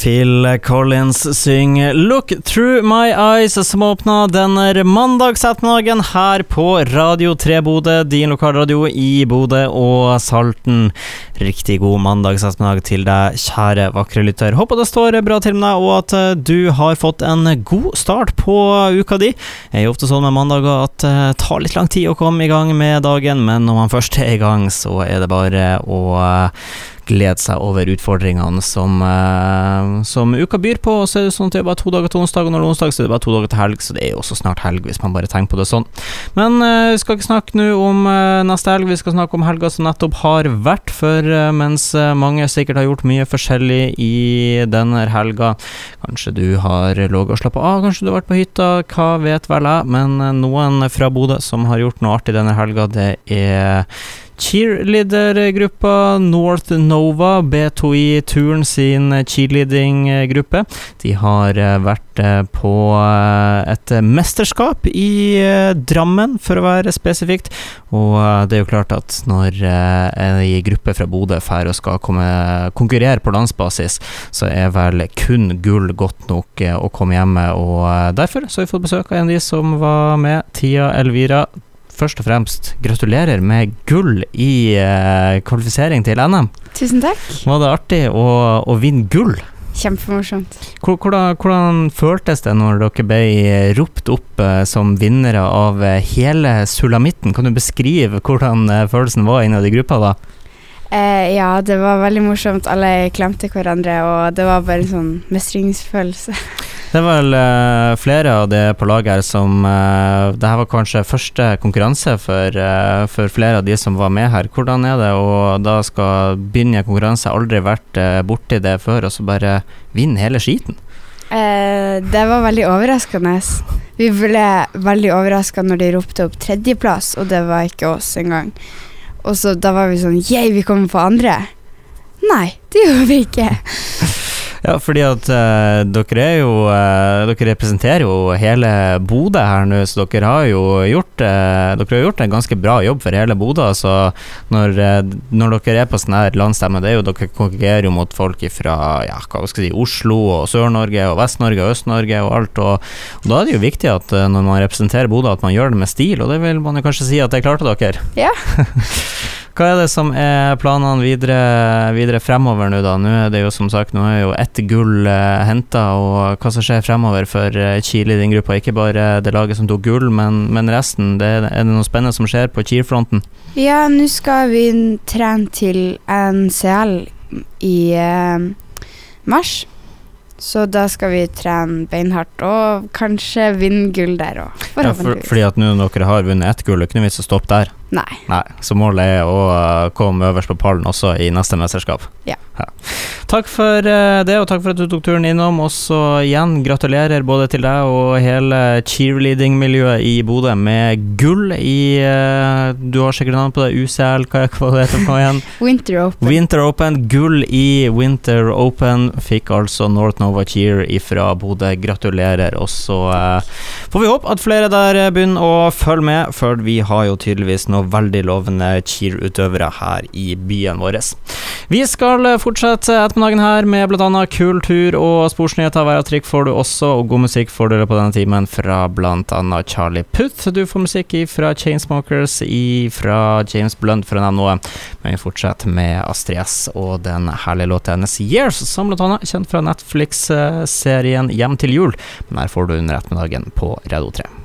Phil Collins synger 'Look Through My Eyes', som åpna denne mandagsettermiddagen her på Radio 3 Bodø, din lokalradio i Bodø og Salten. Riktig god mandagsettermiddag til deg, kjære vakre lytter. Håper det står bra til med deg, og at eh, du har fått en god start på uka di. Det er jo ofte sånn med mandager at det tar litt lang tid å komme i gang med dagen, men når man først er i gang, så er det bare å glede seg over utfordringene som, uh, som uka byr på. Og så er det sånn at det er bare to dager til onsdag, og når det er onsdag, så er det bare to dager til helg, så det er jo også snart helg, hvis man bare tenker på det sånn. Men uh, vi skal ikke snakke nå om uh, neste helg, vi skal snakke om helga som nettopp har vært, for mens mange sikkert har gjort mye forskjellig i denne helga, kanskje du har ligget og slappa av, kanskje du har vært på hytta, hva vet vel jeg, men noen fra Bodø som har gjort noe artig denne helga, det er cheerleadergruppa North Nova, B2I Turn sin cheerleadinggruppe. De har eh, vært eh, på eh, et mesterskap i Drammen, for å være spesifikt. Og det er jo klart at når ei gruppe fra Bodø drar og skal konkurrere på landsbasis, så er vel kun gull godt nok å komme hjem med. Og derfor så har vi fått besøk av en av de som var med, Tia Elvira først og fremst gratulerer med gull i eh, kvalifisering til NM. Tusen takk. Var det artig å, å vinne gull? Kjempemorsomt. Hvordan, hvordan, føltes det når dere ble ropt opp uh, som vinnere av uh, hele sulamitten? Kan du beskrive hvordan følelsen var innad i gruppa da? Eh, ja, det var veldig morsomt. Alle klemte hverandre, og det var bare en sånn mestringsfølelse. Det er vel uh, flere av de på laget her som uh, Det var kanskje første konkurranse for, uh, for, flere av de som var med her. Hvordan er det å da skal begynne konkurranse, aldri vært uh, borti det før, og så bare vinne hele skiten? det var veldig overraskende. Vi ble veldig overraska når de ropte opp tredjeplass, og det var ikke oss engang. Og så da var vi sånn Yeah, vi kommer på andre. Nei, det gjorde vi ikke. Ja, fordi at uh, dere er jo uh, Dere representerer jo hele Bodø her nå, så dere har jo gjort uh, Dere har gjort en ganske bra jobb for hele Bodø. Så når, når dere er på sånn her landsstemme, det er jo dere konkurrerer jo mot folk fra ja, hva skal jeg si, Oslo og Sør-Norge og Vest-Norge og Øst-Norge og alt. Og, og, da er det jo viktig at når man representerer Bodø, at man gjør det med stil, og det vil man jo kanskje si at det klarte dere? Ja. Hva er det som er planene videre, videre fremover nå, da? Nå er det jo som sagt nå er jo ett gull eh, henta, og hva som skjer fremover for eh, Chile i din gruppa? Ikke bare det laget som tok gull, men, men resten. Det, er det noe spennende som skjer på Cheer-fronten? Ja, nå skal vi trene til NCL i eh, mars. Så da skal vi trene beinhardt og kanskje vinne gull der òg. Ja, for, fordi at nå når dere har vunnet ett gull, det er ikke noe vits å stoppe der? Nei. Nei. Så målet er å uh, komme øverst på pallen også i neste mesterskap. Ja. ja. Takk for uh, det, og takk for at du tok turen innom. Og så igjen, gratulerer både til deg og hele cheerleading-miljøet i Bodø med gull i uh, Du har sikkert navn på det, UCL, hva, hva det heter det igjen? Winter Open. Winter Open. Gull i Winter Open fikk altså North Nova Cheer ifra Bodø. Gratulerer. Og så får vi håpe at flere der begynner å følge med, for vi har jo tydeligvis noe og veldig lovende cheer-utøvere her i byen vår. Vi skal fortsette ettermiddagen her med bl.a. kultur og sportsnyheter. Hver trikk får du også, og god musikk får du på denne timen fra bl.a. Charlie Puth. Du får musikk fra Chainsmokers, fra James Blunt, for å nevne noe. Men vi fortsetter med Astrid S og den herlige låta hennes Years, som bl.a. kjent fra Netflix-serien Hjem til jul. Men her får du under ettermiddagen på Radio 3.